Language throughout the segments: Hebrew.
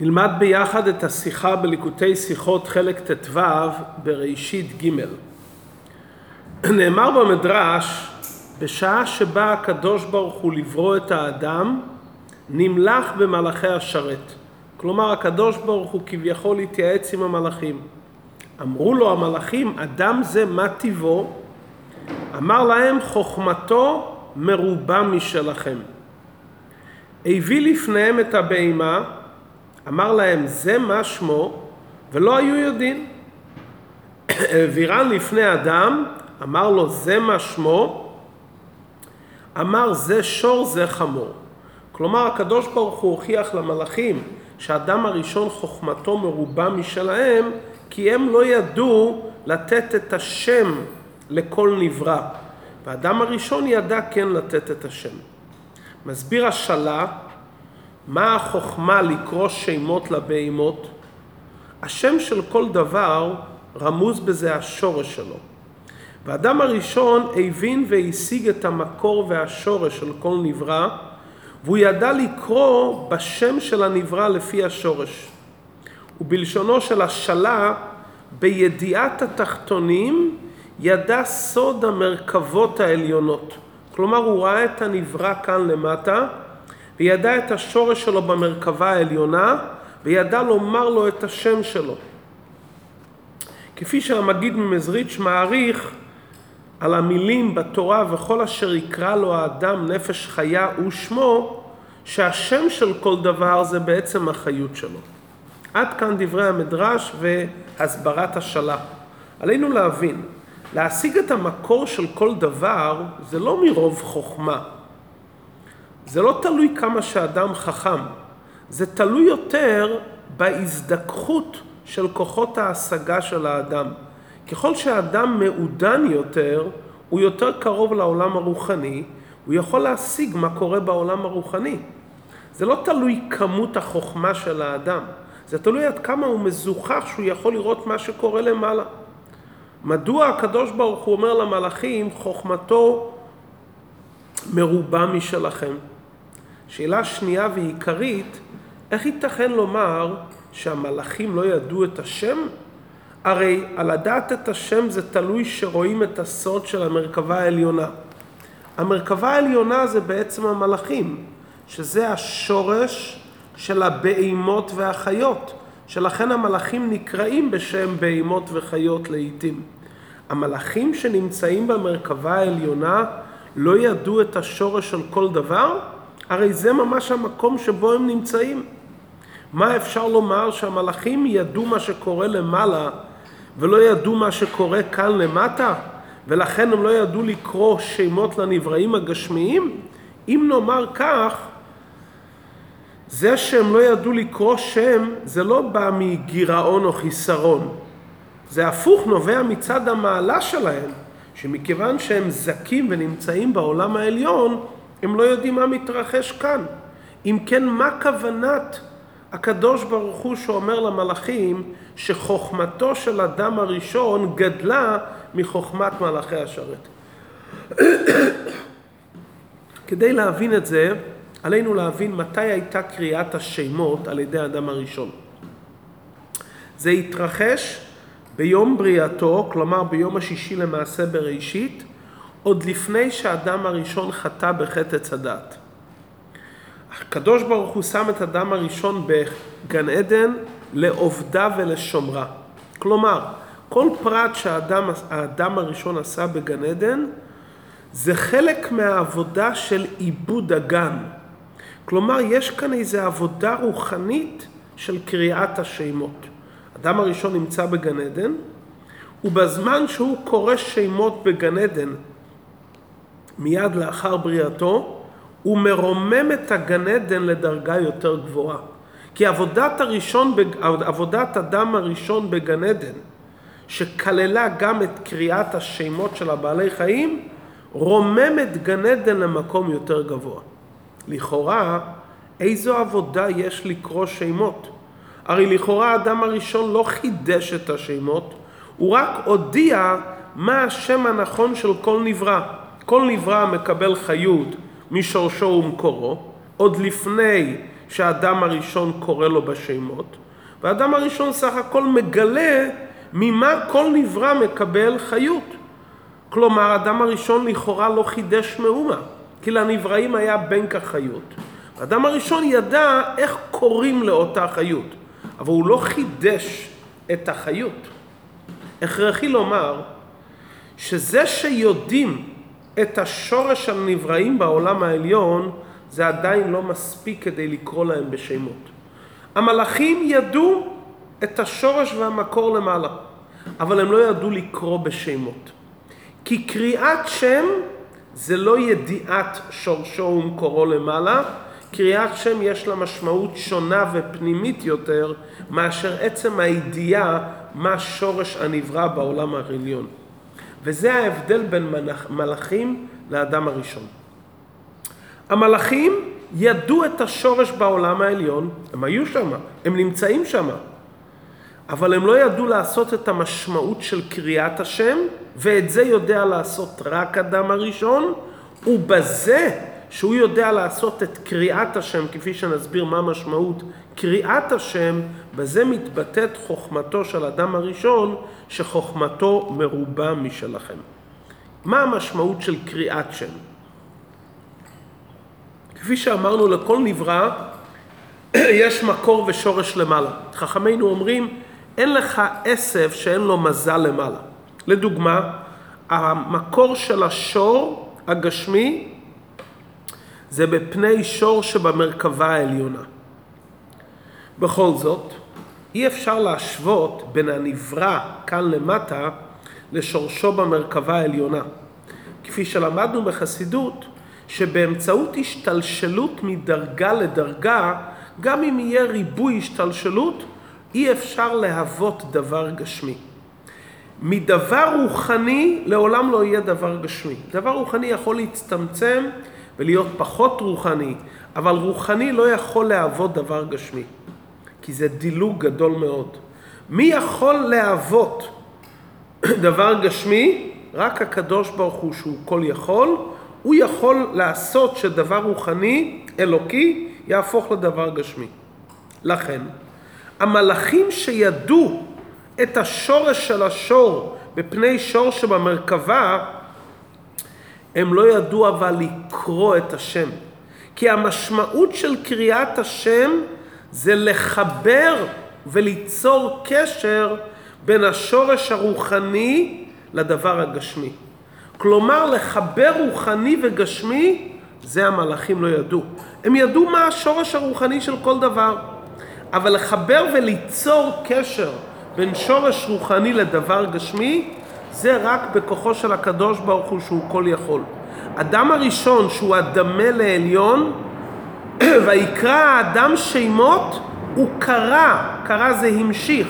נלמד ביחד את השיחה בליקוטי שיחות חלק ט"ו בראשית ג'. נאמר במדרש, בשעה שבא הקדוש ברוך הוא לברוא את האדם, נמלך במלאכי השרת. כלומר, הקדוש ברוך הוא כביכול התייעץ עם המלאכים. אמרו לו המלאכים, אדם זה מה טיבו? אמר להם, חוכמתו מרובה משלכם. הביא לפניהם את הבהמה, אמר להם זה מה שמו, ולא היו יודעים. העבירן לפני אדם, אמר לו זה מה שמו, אמר זה שור זה חמור. כלומר הקדוש ברוך הוא הוכיח למלאכים שהאדם הראשון חוכמתו מרובה משלהם, כי הם לא ידעו לתת את השם לכל נברא. והאדם הראשון ידע כן לתת את השם. מסביר השלה מה החוכמה לקרוא שמות לבהמות? השם של כל דבר רמוז בזה השורש שלו. והאדם הראשון הבין והשיג את המקור והשורש של כל נברא, והוא ידע לקרוא בשם של הנברא לפי השורש. ובלשונו של השלה, בידיעת התחתונים, ידע סוד המרכבות העליונות. כלומר, הוא ראה את הנברא כאן למטה, וידע את השורש שלו במרכבה העליונה, וידע לומר לו את השם שלו. כפי שהמגיד ממזריץ' מעריך על המילים בתורה וכל אשר יקרא לו האדם נפש חיה הוא שמו, שהשם של כל דבר זה בעצם החיות שלו. עד כאן דברי המדרש והסברת השלה. עלינו להבין, להשיג את המקור של כל דבר זה לא מרוב חוכמה, זה לא תלוי כמה שאדם חכם, זה תלוי יותר בהזדככות של כוחות ההשגה של האדם. ככל שהאדם מעודן יותר, הוא יותר קרוב לעולם הרוחני, הוא יכול להשיג מה קורה בעולם הרוחני. זה לא תלוי כמות החוכמה של האדם, זה תלוי עד כמה הוא מזוכח שהוא יכול לראות מה שקורה למעלה. מדוע הקדוש ברוך הוא אומר למלאכים, חוכמתו מרובה משלכם? שאלה שנייה ועיקרית, איך ייתכן לומר שהמלאכים לא ידעו את השם? הרי על לדעת את השם זה תלוי שרואים את הסוד של המרכבה העליונה. המרכבה העליונה זה בעצם המלאכים, שזה השורש של הבהימות והחיות, שלכן המלאכים נקראים בשם בהימות וחיות לעיתים. המלאכים שנמצאים במרכבה העליונה לא ידעו את השורש של כל דבר? הרי זה ממש המקום שבו הם נמצאים. מה אפשר לומר שהמלאכים ידעו מה שקורה למעלה ולא ידעו מה שקורה כאן למטה? ולכן הם לא ידעו לקרוא שמות לנבראים הגשמיים? אם נאמר כך, זה שהם לא ידעו לקרוא שם, זה לא בא מגירעון או חיסרון. זה הפוך, נובע מצד המעלה שלהם, שמכיוון שהם זכים ונמצאים בעולם העליון, הם לא יודעים מה מתרחש כאן. אם כן, מה כוונת הקדוש ברוך הוא שאומר למלאכים שחוכמתו של אדם הראשון גדלה מחוכמת מלאכי השרת? כדי להבין את זה, עלינו להבין מתי הייתה קריאת השמות על ידי האדם הראשון. זה התרחש ביום בריאתו, כלומר ביום השישי למעשה בראשית, עוד לפני שהאדם הראשון חטא בחטא עץ הדת. הקדוש ברוך הוא שם את האדם הראשון בגן עדן לעובדה ולשומרה. כלומר, כל פרט שהאדם הראשון עשה בגן עדן זה חלק מהעבודה של עיבוד הגן. כלומר, יש כאן איזו עבודה רוחנית של קריאת השמות. האדם הראשון נמצא בגן עדן, ובזמן שהוא קורא שמות בגן עדן מיד לאחר בריאתו, הוא מרומם את הגן עדן לדרגה יותר גבוהה. כי עבודת, הראשון, עבודת אדם הראשון בגן עדן, שכללה גם את קריאת השמות של הבעלי חיים, רומם את גן עדן למקום יותר גבוה. לכאורה, איזו עבודה יש לקרוא שמות? הרי לכאורה האדם הראשון לא חידש את השמות, הוא רק הודיע מה השם הנכון של כל נברא. כל נברא מקבל חיות משורשו ומקורו, עוד לפני שהאדם הראשון קורא לו בשמות, והאדם הראשון סך הכל מגלה ממה כל נברא מקבל חיות. כלומר, האדם הראשון לכאורה לא חידש מאומה, כי לנבראים היה בנק החיות. האדם הראשון ידע איך קוראים לאותה חיות, אבל הוא לא חידש את החיות. הכרחי לומר שזה שיודעים את השורש הנבראים בעולם העליון, זה עדיין לא מספיק כדי לקרוא להם בשמות. המלאכים ידעו את השורש והמקור למעלה, אבל הם לא ידעו לקרוא בשמות. כי קריאת שם זה לא ידיעת שורשו ומקורו למעלה, קריאת שם יש לה משמעות שונה ופנימית יותר מאשר עצם הידיעה מה שורש הנברא בעולם העליון. וזה ההבדל בין מלאכים לאדם הראשון. המלאכים ידעו את השורש בעולם העליון, הם היו שם, הם נמצאים שם, אבל הם לא ידעו לעשות את המשמעות של קריאת השם, ואת זה יודע לעשות רק אדם הראשון, ובזה שהוא יודע לעשות את קריאת השם, כפי שנסביר מה משמעות קריאת השם, בזה מתבטאת חוכמתו של אדם הראשון, שחוכמתו מרובה משלכם. מה המשמעות של קריאת שם? כפי שאמרנו, לכל נברא יש מקור ושורש למעלה. חכמינו אומרים, אין לך עשב שאין לו מזל למעלה. לדוגמה, המקור של השור הגשמי זה בפני שור שבמרכבה העליונה. בכל זאת, אי אפשר להשוות בין הנברא כאן למטה לשורשו במרכבה העליונה. כפי שלמדנו בחסידות, שבאמצעות השתלשלות מדרגה לדרגה, גם אם יהיה ריבוי השתלשלות, אי אפשר להוות דבר גשמי. מדבר רוחני לעולם לא יהיה דבר גשמי. דבר רוחני יכול להצטמצם ולהיות פחות רוחני, אבל רוחני לא יכול להוות דבר גשמי, כי זה דילוג גדול מאוד. מי יכול להוות דבר גשמי? רק הקדוש ברוך הוא שהוא כל יכול, הוא יכול לעשות שדבר רוחני, אלוקי, יהפוך לדבר גשמי. לכן, המלאכים שידעו את השורש של השור בפני שור שבמרכבה, הם לא ידעו אבל לקרוא את השם. כי המשמעות של קריאת השם זה לחבר וליצור קשר בין השורש הרוחני לדבר הגשמי. כלומר, לחבר רוחני וגשמי, זה המלאכים לא ידעו. הם ידעו מה השורש הרוחני של כל דבר. אבל לחבר וליצור קשר בין שורש רוחני לדבר גשמי, זה רק בכוחו של הקדוש ברוך הוא שהוא כל יכול. אדם הראשון שהוא הדמה לעליון, ויקרא האדם שמות, הוא קרא, קרא זה המשיך,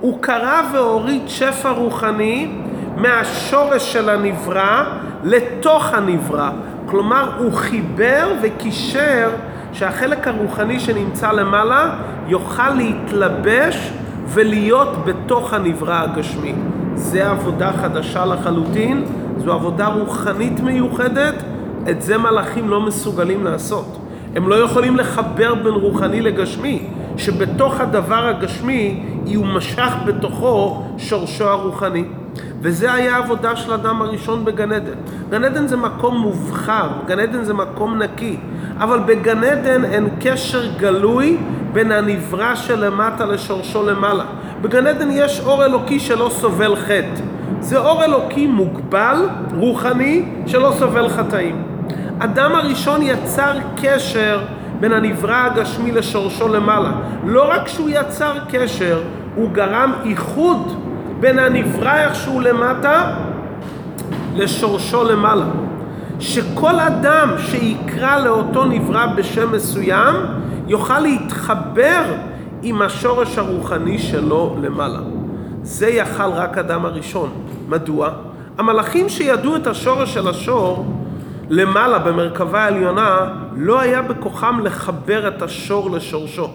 הוא קרא והוריד שפע רוחני מהשורש של הנברא לתוך הנברא. כלומר, הוא חיבר וקישר שהחלק הרוחני שנמצא למעלה יוכל להתלבש ולהיות בתוך הנברא הגשמי. זה עבודה חדשה לחלוטין, זו עבודה רוחנית מיוחדת, את זה מלאכים לא מסוגלים לעשות. הם לא יכולים לחבר בין רוחני לגשמי, שבתוך הדבר הגשמי הוא משך בתוכו שורשו הרוחני. וזה היה העבודה של אדם הראשון בגן עדן. גן עדן זה מקום מובחר, גן עדן זה מקום נקי, אבל בגן עדן אין קשר גלוי בין הנברא שלמטה לשורשו למעלה. בגן עדן יש אור אלוקי שלא סובל חטא. זה אור אלוקי מוגבל, רוחני, שלא סובל חטאים. אדם הראשון יצר קשר בין הנברא הגשמי לשורשו למעלה. לא רק שהוא יצר קשר, הוא גרם איחוד בין הנברא איכשהו למטה לשורשו למעלה. שכל אדם שיקרא לאותו נברא בשם מסוים יוכל להתחבר עם השורש הרוחני שלו למעלה. זה יכל רק אדם הראשון. מדוע? המלאכים שידעו את השורש של השור למעלה במרכבה העליונה לא היה בכוחם לחבר את השור לשורשו.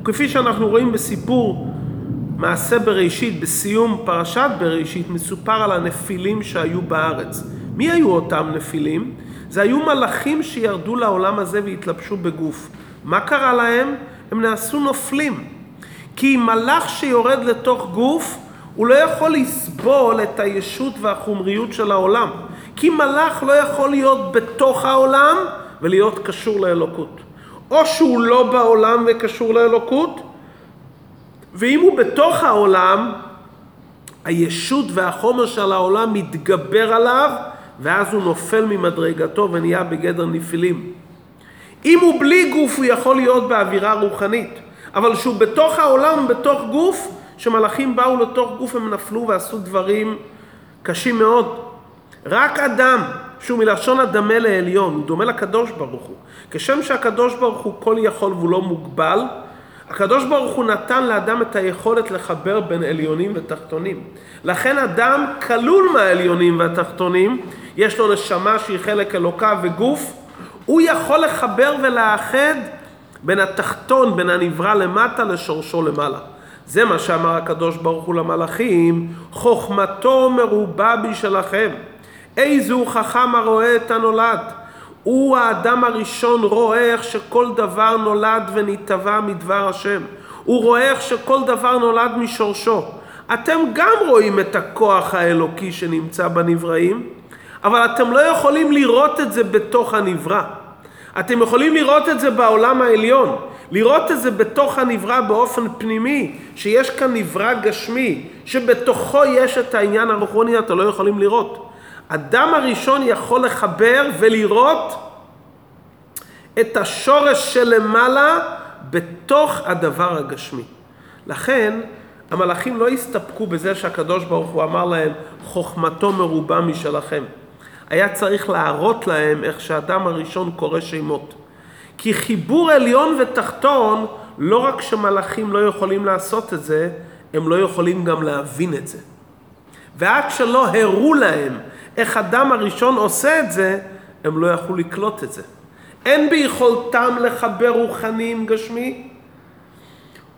וכפי שאנחנו רואים בסיפור מעשה בראשית, בסיום פרשת בראשית, מסופר על הנפילים שהיו בארץ. מי היו אותם נפילים? זה היו מלאכים שירדו לעולם הזה והתלבשו בגוף. מה קרה להם? הם נעשו נופלים. כי מלאך שיורד לתוך גוף, הוא לא יכול לסבול את הישות והחומריות של העולם. כי מלאך לא יכול להיות בתוך העולם ולהיות קשור לאלוקות. או שהוא לא בעולם וקשור לאלוקות, ואם הוא בתוך העולם, הישות והחומר של העולם מתגבר עליו, ואז הוא נופל ממדרגתו ונהיה בגדר נפילים. אם הוא בלי גוף הוא יכול להיות באווירה רוחנית, אבל כשהוא בתוך העולם, בתוך גוף, כשמלאכים באו לתוך גוף הם נפלו ועשו דברים קשים מאוד. רק אדם שהוא מלשון הדמה לעליון, הוא דומה לקדוש ברוך הוא. כשם שהקדוש ברוך הוא כל יכול והוא לא מוגבל, הקדוש ברוך הוא נתן לאדם את היכולת לחבר בין עליונים ותחתונים. לכן אדם כלול מהעליונים והתחתונים, יש לו נשמה שהיא חלק אלוקה וגוף, הוא יכול לחבר ולאחד בין התחתון, בין הנברא למטה לשורשו למעלה. זה מה שאמר הקדוש ברוך הוא למלאכים, חוכמתו מרובה בשלכם. איזו חכם הרואה את הנולד. הוא האדם הראשון רואה איך שכל דבר נולד ונתבע מדבר השם. הוא רואה איך שכל דבר נולד משורשו. אתם גם רואים את הכוח האלוקי שנמצא בנבראים, אבל אתם לא יכולים לראות את זה בתוך הנברא. אתם יכולים לראות את זה בעולם העליון, לראות את זה בתוך הנברא באופן פנימי, שיש כאן נברא גשמי, שבתוכו יש את העניין הרוחני, אתם לא יכולים לראות. אדם הראשון יכול לחבר ולראות את השורש שלמעלה בתוך הדבר הגשמי. לכן המלאכים לא הסתפקו בזה שהקדוש ברוך הוא אמר להם חוכמתו מרובה משלכם. היה צריך להראות להם איך שהאדם הראשון קורא שמות. כי חיבור עליון ותחתון, לא רק שמלאכים לא יכולים לעשות את זה, הם לא יכולים גם להבין את זה. ועד שלא הראו להם איך אדם הראשון עושה את זה, הם לא יכלו לקלוט את זה. אין ביכולתם לחבר רוחני עם גשמי,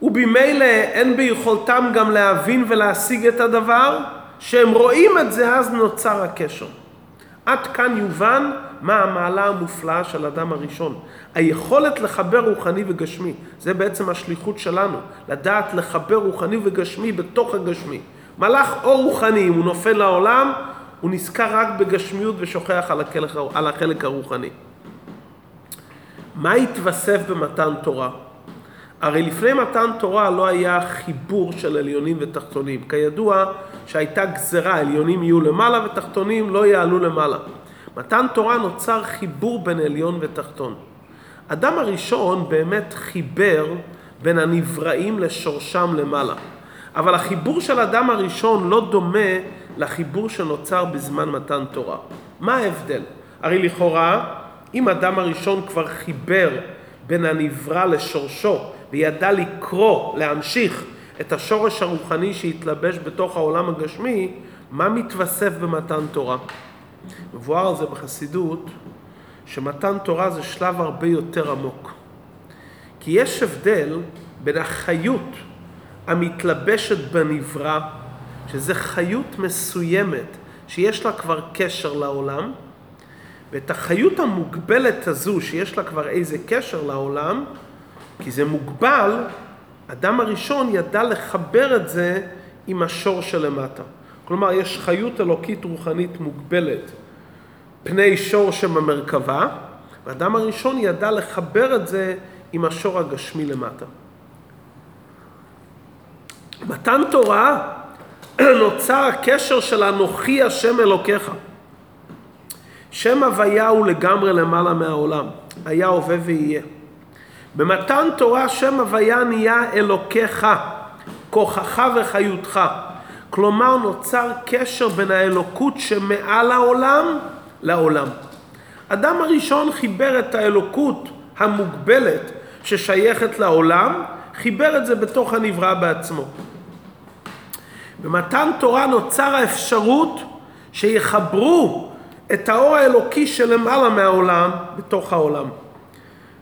ובמילא אין ביכולתם גם להבין ולהשיג את הדבר, שהם רואים את זה, אז נוצר הקשר. עד כאן יובן מה המעלה המופלאה של האדם הראשון. היכולת לחבר רוחני וגשמי, זה בעצם השליחות שלנו, לדעת לחבר רוחני וגשמי בתוך הגשמי. מלאך או רוחני, אם הוא נופל לעולם, הוא נזכר רק בגשמיות ושוכח על החלק, על החלק הרוחני. מה התווסף במתן תורה? הרי לפני מתן תורה לא היה חיבור של עליונים ותחתונים. כידוע שהייתה גזרה, עליונים יהיו למעלה ותחתונים לא יעלו למעלה. מתן תורה נוצר חיבור בין עליון ותחתון. אדם הראשון באמת חיבר בין הנבראים לשורשם למעלה. אבל החיבור של אדם הראשון לא דומה לחיבור שנוצר בזמן מתן תורה. מה ההבדל? הרי לכאורה, אם אדם הראשון כבר חיבר בין הנברא לשורשו וידע לקרוא, להמשיך את השורש הרוחני שהתלבש בתוך העולם הגשמי, מה מתווסף במתן תורה? מבואר על זה בחסידות, שמתן תורה זה שלב הרבה יותר עמוק. כי יש הבדל בין החיות המתלבשת בנברא, שזה חיות מסוימת שיש לה כבר קשר לעולם, ואת החיות המוגבלת הזו שיש לה כבר איזה קשר לעולם, כי זה מוגבל, אדם הראשון ידע לחבר את זה עם השור שלמטה. כלומר, יש חיות אלוקית רוחנית מוגבלת פני שור שבמרכבה, והאדם הראשון ידע לחבר את זה עם השור הגשמי למטה. מתן תורה נוצר הקשר של אנוכי השם אלוקיך. שם הוויה הוא לגמרי למעלה מהעולם, היה, הווה ויהיה. במתן תורה שם הוויה נהיה אלוקיך, כוחך וחיותך. כלומר נוצר קשר בין האלוקות שמעל העולם לעולם. אדם הראשון חיבר את האלוקות המוגבלת ששייכת לעולם, חיבר את זה בתוך הנברא בעצמו. במתן תורה נוצר האפשרות שיחברו את האור האלוקי שלמעלה מהעולם בתוך העולם.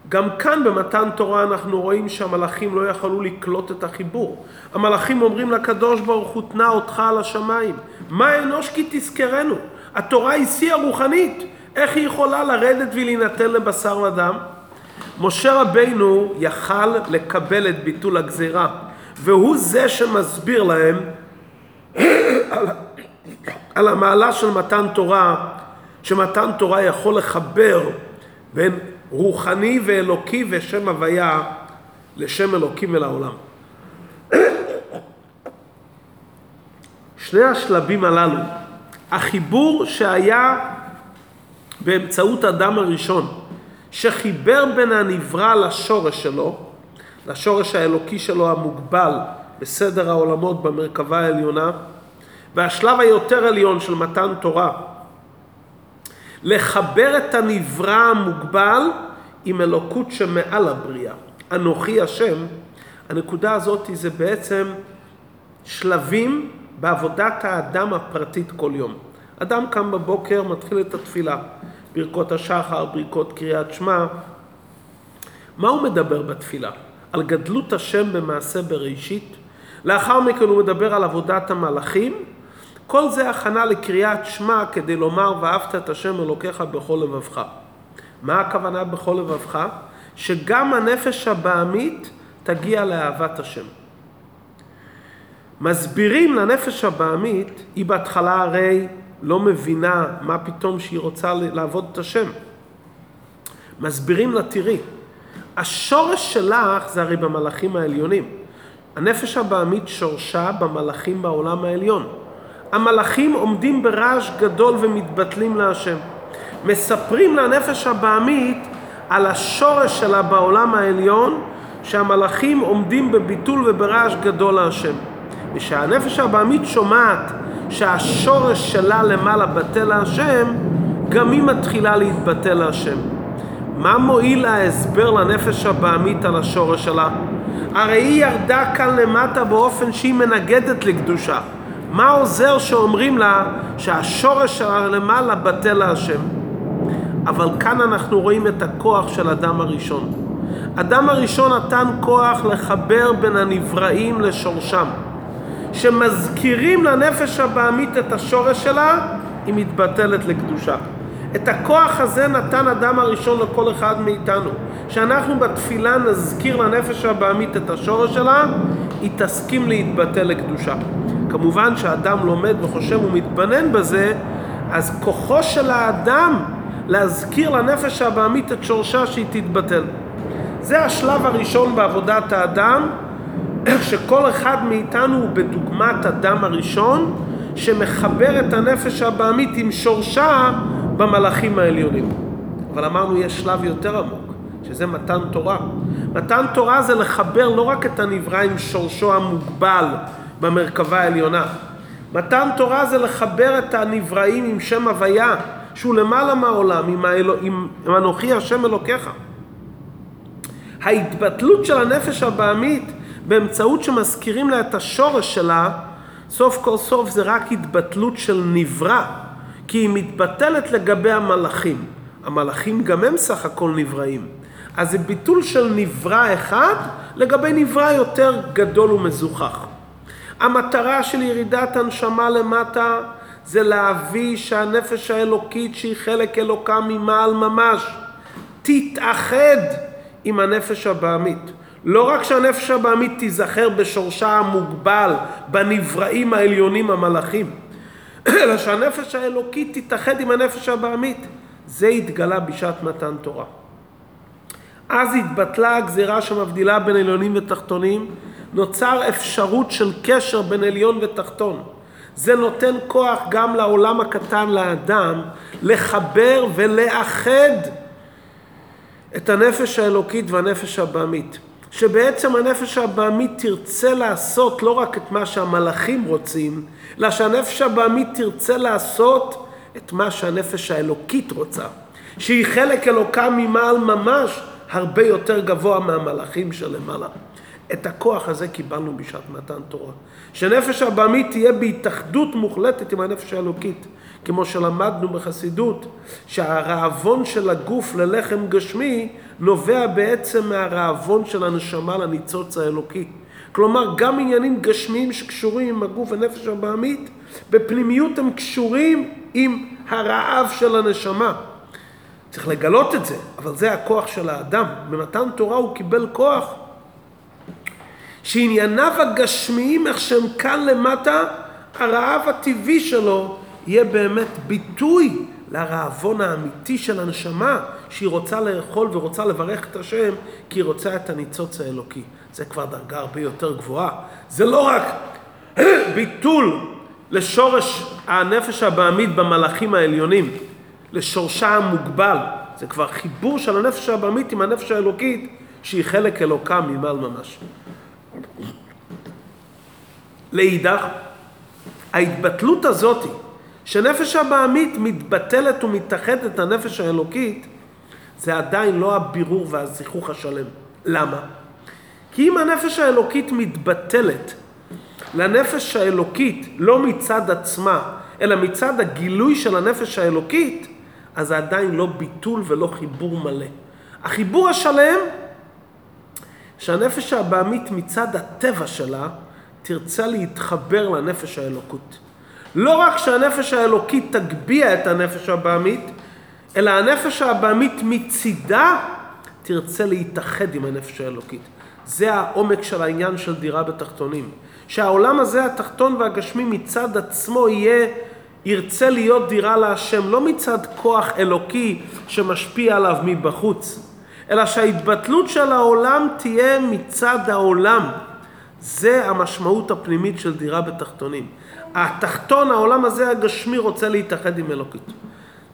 גם כאן במתן תורה אנחנו רואים שהמלאכים לא יכלו לקלוט את החיבור. המלאכים אומרים לקדוש ברוך הוא תנה אותך על השמיים. מה אנוש כי תזכרנו? התורה היא שיא הרוחנית. איך היא יכולה לרדת ולהינתן לבשר ודם? משה רבינו יכל לקבל את ביטול הגזירה, והוא זה שמסביר להם על המעלה של מתן תורה, שמתן תורה יכול לחבר בין רוחני ואלוקי ושם הוויה לשם אלוקים ולעולם. שני השלבים הללו, החיבור שהיה באמצעות אדם הראשון, שחיבר בין הנברא לשורש שלו, לשורש האלוקי שלו המוגבל בסדר העולמות במרכבה העליונה, והשלב היותר עליון של מתן תורה, לחבר את הנברא המוגבל עם אלוקות שמעל הבריאה. אנוכי השם, הנקודה הזאת זה בעצם שלבים בעבודת האדם הפרטית כל יום. אדם קם בבוקר, מתחיל את התפילה, ברכות השחר, ברכות קריאת שמע. מה הוא מדבר בתפילה? על גדלות השם במעשה בראשית. לאחר מכן הוא מדבר על עבודת המלאכים. כל זה הכנה לקריאת שמע כדי לומר ואהבת את השם אלוקיך בכל לבבך. מה הכוונה בכל לבבך? שגם הנפש הבעמית תגיע לאהבת השם. מסבירים לנפש הבעמית, היא בהתחלה הרי לא מבינה מה פתאום שהיא רוצה לעבוד את השם. מסבירים לה, תראי, השורש שלך זה הרי במלאכים העליונים. הנפש הבעמית שורשה במלאכים בעולם העליון. המלאכים עומדים ברעש גדול ומתבטלים להשם. מספרים לנפש הבעמית על השורש שלה בעולם העליון, שהמלאכים עומדים בביטול וברעש גדול להשם. ושהנפש הבעמית שומעת שהשורש שלה למעלה בטל להשם, גם היא מתחילה להתבטל להשם. מה מועיל ההסבר לנפש הבעמית על השורש שלה? הרי היא ירדה כאן למטה באופן שהיא מנגדת לקדושה. מה עוזר שאומרים לה שהשורש שלה למעלה בטל להשם? אבל כאן אנחנו רואים את הכוח של אדם הראשון. אדם הראשון נתן כוח לחבר בין הנבראים לשורשם. שמזכירים לנפש הבעמית את השורש שלה, היא מתבטלת לקדושה. את הכוח הזה נתן אדם הראשון לכל אחד מאיתנו. שאנחנו בתפילה נזכיר לנפש הבעמית את השורש שלה, היא תסכים להתבטל לקדושה. כמובן שהאדם לומד וחושב ומתבנן בזה, אז כוחו של האדם להזכיר לנפש הבעמית את שורשה שהיא תתבטל. זה השלב הראשון בעבודת האדם, שכל אחד מאיתנו הוא בדוגמת אדם הראשון שמחבר את הנפש הבעמית עם שורשה במלאכים העליונים. אבל אמרנו יש שלב יותר עמוק, שזה מתן תורה. מתן תורה זה לחבר לא רק את הנברא עם שורשו המוגבל במרכבה העליונה. מתן תורה זה לחבר את הנבראים עם שם הוויה, שהוא למעלה מהעולם, עם, האלו, עם, עם אנוכי השם אלוקיך. ההתבטלות של הנפש הבעמית באמצעות שמזכירים לה את השורש שלה, סוף כל סוף זה רק התבטלות של נברא, כי היא מתבטלת לגבי המלאכים. המלאכים גם הם סך הכל נבראים. אז זה ביטול של נברא אחד לגבי נברא יותר גדול ומזוכח. המטרה של ירידת הנשמה למטה זה להביא שהנפש האלוקית שהיא חלק אלוקה ממעל ממש תתאחד עם הנפש הבעמית. לא רק שהנפש הבעמית תיזכר בשורשה המוגבל, בנבראים העליונים המלאכים, אלא שהנפש האלוקית תתאחד עם הנפש הבעמית. זה התגלה בשעת מתן תורה. אז התבטלה הגזירה שמבדילה בין עליונים ותחתונים, נוצר אפשרות של קשר בין עליון ותחתון. זה נותן כוח גם לעולם הקטן, לאדם, לחבר ולאחד את הנפש האלוקית והנפש הבעמית. שבעצם הנפש הבעמית תרצה לעשות לא רק את מה שהמלאכים רוצים, אלא שהנפש הבעמית תרצה לעשות את מה שהנפש האלוקית רוצה. שהיא חלק אלוקה ממעל ממש הרבה יותר גבוה מהמלאכים שלמעלה. את הכוח הזה קיבלנו בשעת מתן תורה. שנפש הבעמית תהיה בהתאחדות מוחלטת עם הנפש האלוקית. כמו שלמדנו בחסידות, שהרעבון של הגוף ללחם גשמי נובע בעצם מהרעבון של הנשמה לניצוץ האלוקי. כלומר, גם עניינים גשמיים שקשורים עם הגוף ונפש הבעמית, בפנימיות הם קשורים עם הרעב של הנשמה. צריך לגלות את זה, אבל זה הכוח של האדם. במתן תורה הוא קיבל כוח שענייניו הגשמיים, איך שהם כאן למטה, הרעב הטבעי שלו יהיה באמת ביטוי לרעבון האמיתי של הנשמה, שהיא רוצה לאכול ורוצה לברך את השם, כי היא רוצה את הניצוץ האלוקי. זה כבר דרגה הרבה יותר גבוהה. זה לא רק ביטול לשורש הנפש הבעמית במלאכים העליונים, לשורשה המוגבל. זה כבר חיבור של הנפש הבעמית עם הנפש האלוקית, שהיא חלק אלוקה ממעל ממש. לאידך, ההתבטלות הזאתי, שנפש הבעמית מתבטלת ומתאחדת לנפש האלוקית, זה עדיין לא הבירור והזיכוך השלם. למה? כי אם הנפש האלוקית מתבטלת לנפש האלוקית לא מצד עצמה, אלא מצד הגילוי של הנפש האלוקית, אז זה עדיין לא ביטול ולא חיבור מלא. החיבור השלם, שהנפש הבעמית מצד הטבע שלה, תרצה להתחבר לנפש האלוקות. לא רק שהנפש האלוקית תגביה את הנפש הבעמית, אלא הנפש הבעמית מצידה תרצה להתאחד עם הנפש האלוקית. זה העומק של העניין של דירה בתחתונים. שהעולם הזה, התחתון והגשמי, מצד עצמו יהיה, ירצה להיות דירה להשם, לא מצד כוח אלוקי שמשפיע עליו מבחוץ, אלא שההתבטלות של העולם תהיה מצד העולם. זה המשמעות הפנימית של דירה בתחתונים. התחתון, העולם הזה הגשמי, רוצה להתאחד עם אלוקית.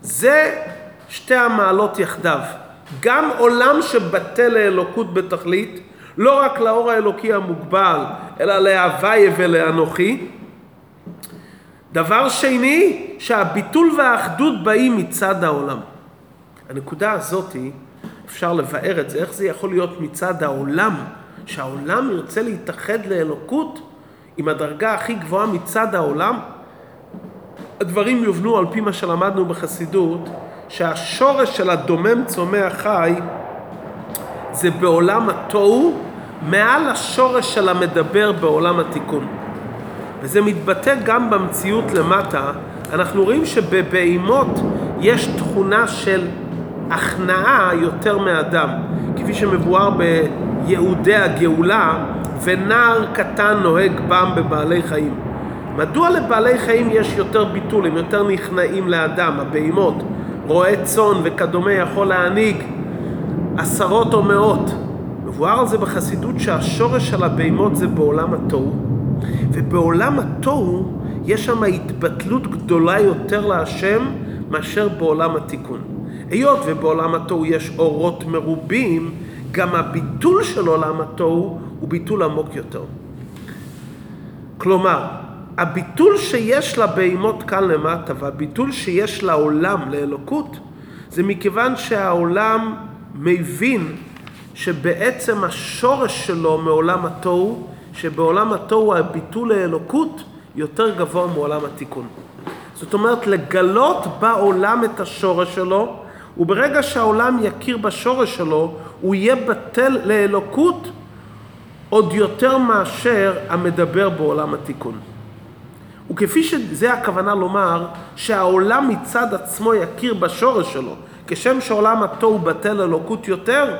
זה שתי המעלות יחדיו. גם עולם שבטל לאלוקות בתכלית, לא רק לאור האלוקי המוגבל, אלא להוויה ולאנוכי. דבר שני, שהביטול והאחדות באים מצד העולם. הנקודה הזאת, אפשר לבאר את זה, איך זה יכול להיות מצד העולם, שהעולם ירצה להתאחד לאלוקות עם הדרגה הכי גבוהה מצד העולם? הדברים יובנו על פי מה שלמדנו בחסידות, שהשורש של הדומם צומח חי זה בעולם התוהו מעל השורש של המדבר בעולם התיקון. וזה מתבטא גם במציאות למטה. אנחנו רואים שבבהימות יש תכונה של הכנעה יותר מאדם, כפי שמבואר ביהודי הגאולה, ונער קטן נוהג בם בבעלי חיים. מדוע לבעלי חיים יש יותר ביטול, הם יותר נכנעים לאדם, הבהימות, רועה צאן וכדומה יכול להנהיג עשרות או מאות. מבואר על זה בחסידות שהשורש של הבהמות זה בעולם התוהו, ובעולם התוהו יש שם התבטלות גדולה יותר להשם מאשר בעולם התיקון. היות ובעולם התוהו יש אורות מרובים, גם הביטול של עולם התוהו הוא ביטול עמוק יותר. כלומר, הביטול שיש לבהמות כאן למטה והביטול שיש לעולם, לאלוקות, זה מכיוון שהעולם מבין שבעצם השורש שלו מעולם התוהו, שבעולם התוהו הביטול לאלוקות יותר גבוה מעולם התיקון. זאת אומרת, לגלות בעולם את השורש שלו, וברגע שהעולם יכיר בשורש שלו, הוא יהיה בטל לאלוקות עוד יותר מאשר המדבר בעולם התיקון. וכפי שזה הכוונה לומר, שהעולם מצד עצמו יכיר בשורש שלו, כשם שעולם התוהו בטל אלוקות יותר,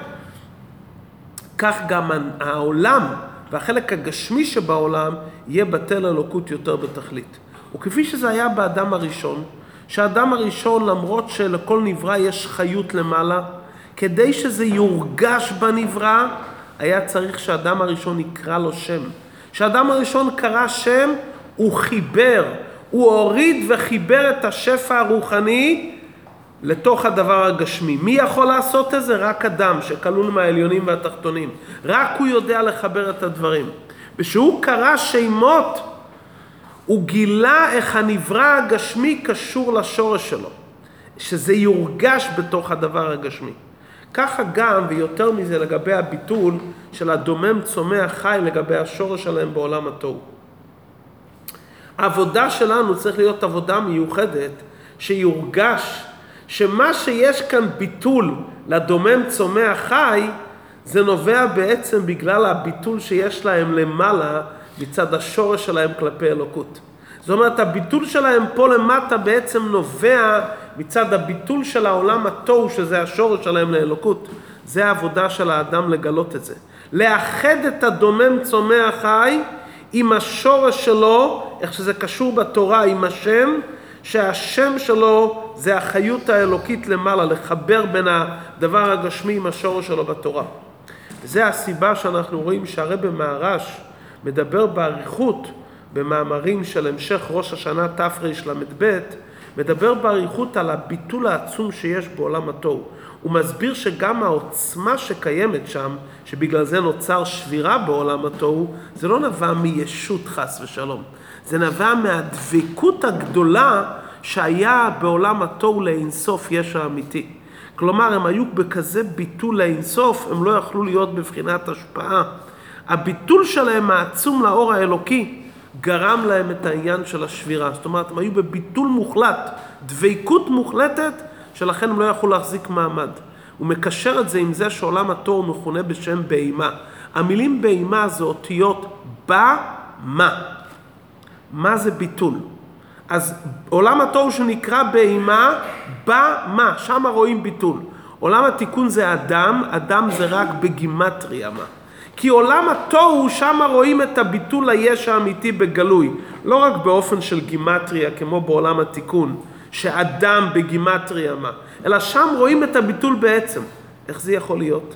כך גם העולם והחלק הגשמי שבעולם יהיה בטל אלוקות יותר בתכלית. וכפי שזה היה באדם הראשון, שהאדם הראשון למרות שלכל נברא יש חיות למעלה, כדי שזה יורגש בנברא, היה צריך שהאדם הראשון יקרא לו שם. כשהאדם הראשון קרא שם, הוא חיבר, הוא הוריד וחיבר את השפע הרוחני לתוך הדבר הגשמי. מי יכול לעשות את זה? רק אדם שכלול מהעליונים והתחתונים. רק הוא יודע לחבר את הדברים. וכשהוא קרא שמות, הוא גילה איך הנברא הגשמי קשור לשורש שלו. שזה יורגש בתוך הדבר הגשמי. ככה גם, ויותר מזה, לגבי הביטול של הדומם צומח חי לגבי השורש שלהם בעולם התוהו. העבודה שלנו צריך להיות עבודה מיוחדת, שיורגש שמה שיש כאן ביטול לדומם צומח חי, זה נובע בעצם בגלל הביטול שיש להם למעלה מצד השורש שלהם כלפי אלוקות. זאת אומרת, הביטול שלהם פה למטה בעצם נובע מצד הביטול של העולם התוהו, שזה השורש שלהם לאלוקות. זה העבודה של האדם לגלות את זה. לאחד את הדומם צומח חי עם השורש שלו, איך שזה קשור בתורה, עם השם, שהשם שלו זה החיות האלוקית למעלה, לחבר בין הדבר הגשמי עם השורש שלו בתורה. זה הסיבה שאנחנו רואים שהרבי מהרש מדבר באריכות במאמרים של המשך ראש השנה תרל"ב, מדבר באריכות על הביטול העצום שיש בעולם התוהו. הוא מסביר שגם העוצמה שקיימת שם, שבגלל זה נוצר שבירה בעולם התוהו, זה לא נבע מישות חס ושלום. זה נבע מהדבקות הגדולה שהיה בעולם התוהו לאינסוף יש האמיתי. כלומר, הם היו בכזה ביטול לאינסוף, הם לא יכלו להיות בבחינת השפעה. הביטול שלהם העצום לאור האלוקי גרם להם את העניין של השבירה. זאת אומרת, הם היו בביטול מוחלט, דבקות מוחלטת, שלכן הם לא יכלו להחזיק מעמד. הוא מקשר את זה עם זה שעולם התור מכונה בשם בהימה. המילים בהימה זה אותיות בה, מה. מה זה ביטול? אז עולם התור שנקרא בהימה, בה, מה, שם רואים ביטול. עולם התיקון זה אדם, אדם זה רק בגימטריה מה. כי עולם התוהו, שם רואים את הביטול היש האמיתי בגלוי. לא רק באופן של גימטריה, כמו בעולם התיקון, שאדם בגימטריה מה, אלא שם רואים את הביטול בעצם. איך זה יכול להיות?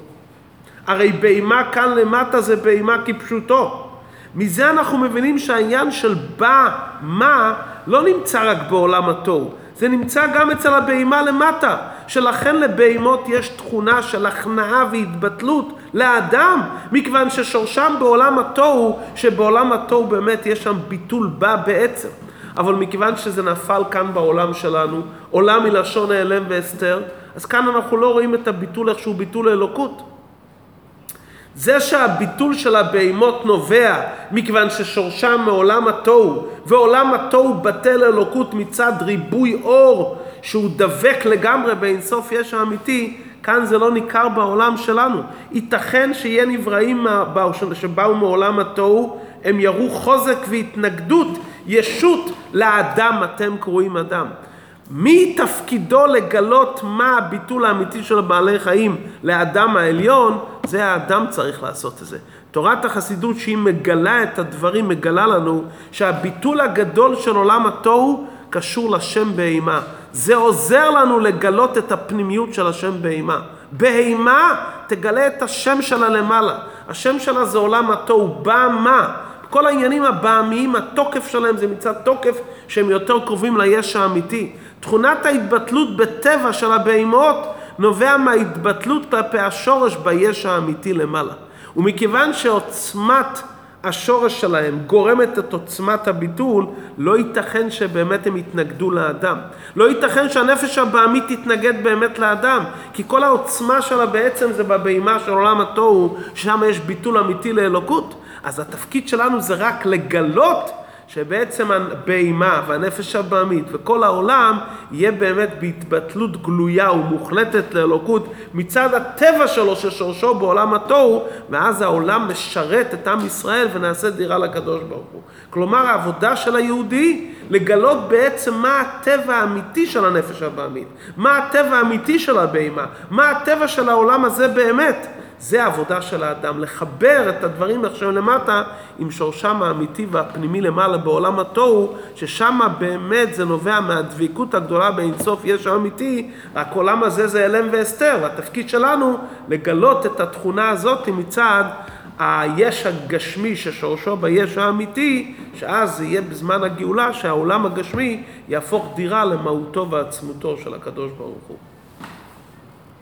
הרי בהמה כאן למטה זה בהמה כפשוטו. מזה אנחנו מבינים שהעניין של בא, מה, לא נמצא רק בעולם התוהו. זה נמצא גם אצל הבהמה למטה, שלכן לבהמות יש תכונה של הכנעה והתבטלות לאדם, מכיוון ששורשם בעולם התוהו, שבעולם התוהו באמת יש שם ביטול בה בעצם. אבל מכיוון שזה נפל כאן בעולם שלנו, עולם מלשון העלם והסתר, אז כאן אנחנו לא רואים את הביטול איכשהו ביטול אלוקות. זה שהביטול של הבהמות נובע מכיוון ששורשם מעולם התוהו, ועולם התוהו בטל אלוקות מצד ריבוי אור שהוא דבק לגמרי באינסוף יש האמיתי, כאן זה לא ניכר בעולם שלנו. ייתכן שיהיה נבראים שבאו מעולם התוהו, הם יראו חוזק והתנגדות, ישות לאדם אתם קרואים אדם. מי תפקידו לגלות מה הביטול האמיתי של בעלי חיים לאדם העליון, זה האדם צריך לעשות את זה. תורת החסידות שהיא מגלה את הדברים, מגלה לנו שהביטול הגדול של עולם התוהו קשור לשם בהימה. זה עוזר לנו לגלות את הפנימיות של השם בהימה. בהימה תגלה את השם שלה למעלה. השם שלה זה עולם התוהו, מה? כל העניינים הבעמיים, התוקף שלהם זה מצד תוקף שהם יותר קרובים ליש האמיתי. תכונת ההתבטלות בטבע של הבהמות נובע מההתבטלות כלפי השורש ביש האמיתי למעלה. ומכיוון שעוצמת השורש שלהם גורמת את עוצמת הביטול, לא ייתכן שבאמת הם יתנגדו לאדם. לא ייתכן שהנפש הבעמית תתנגד באמת לאדם, כי כל העוצמה שלה בעצם זה בבהמה של עולם התוהו, ששם יש ביטול אמיתי לאלוקות. אז התפקיד שלנו זה רק לגלות שבעצם הבהמה והנפש הבעמית וכל העולם יהיה באמת בהתבטלות גלויה ומוחלטת לאלוקות מצד הטבע שלו ששורשו בעולם התוהו ואז העולם משרת את עם ישראל ונעשה דירה לקדוש ברוך הוא. כלומר העבודה של היהודי לגלות בעצם מה הטבע האמיתי של הנפש הבעמית, מה הטבע האמיתי של הבהמה, מה הטבע של העולם הזה באמת. זה העבודה של האדם, לחבר את הדברים עכשיו למטה עם שורשם האמיתי והפנימי למעלה בעולם התוהו, ששם באמת זה נובע מהדביקות הגדולה באינסוף יש האמיתי, רק עולם הזה זה הלם והסתר, והתפקיד שלנו לגלות את התכונה הזאת מצד היש הגשמי ששורשו ביש האמיתי, שאז זה יהיה בזמן הגאולה שהעולם הגשמי יהפוך דירה למהותו ועצמותו של הקדוש ברוך הוא.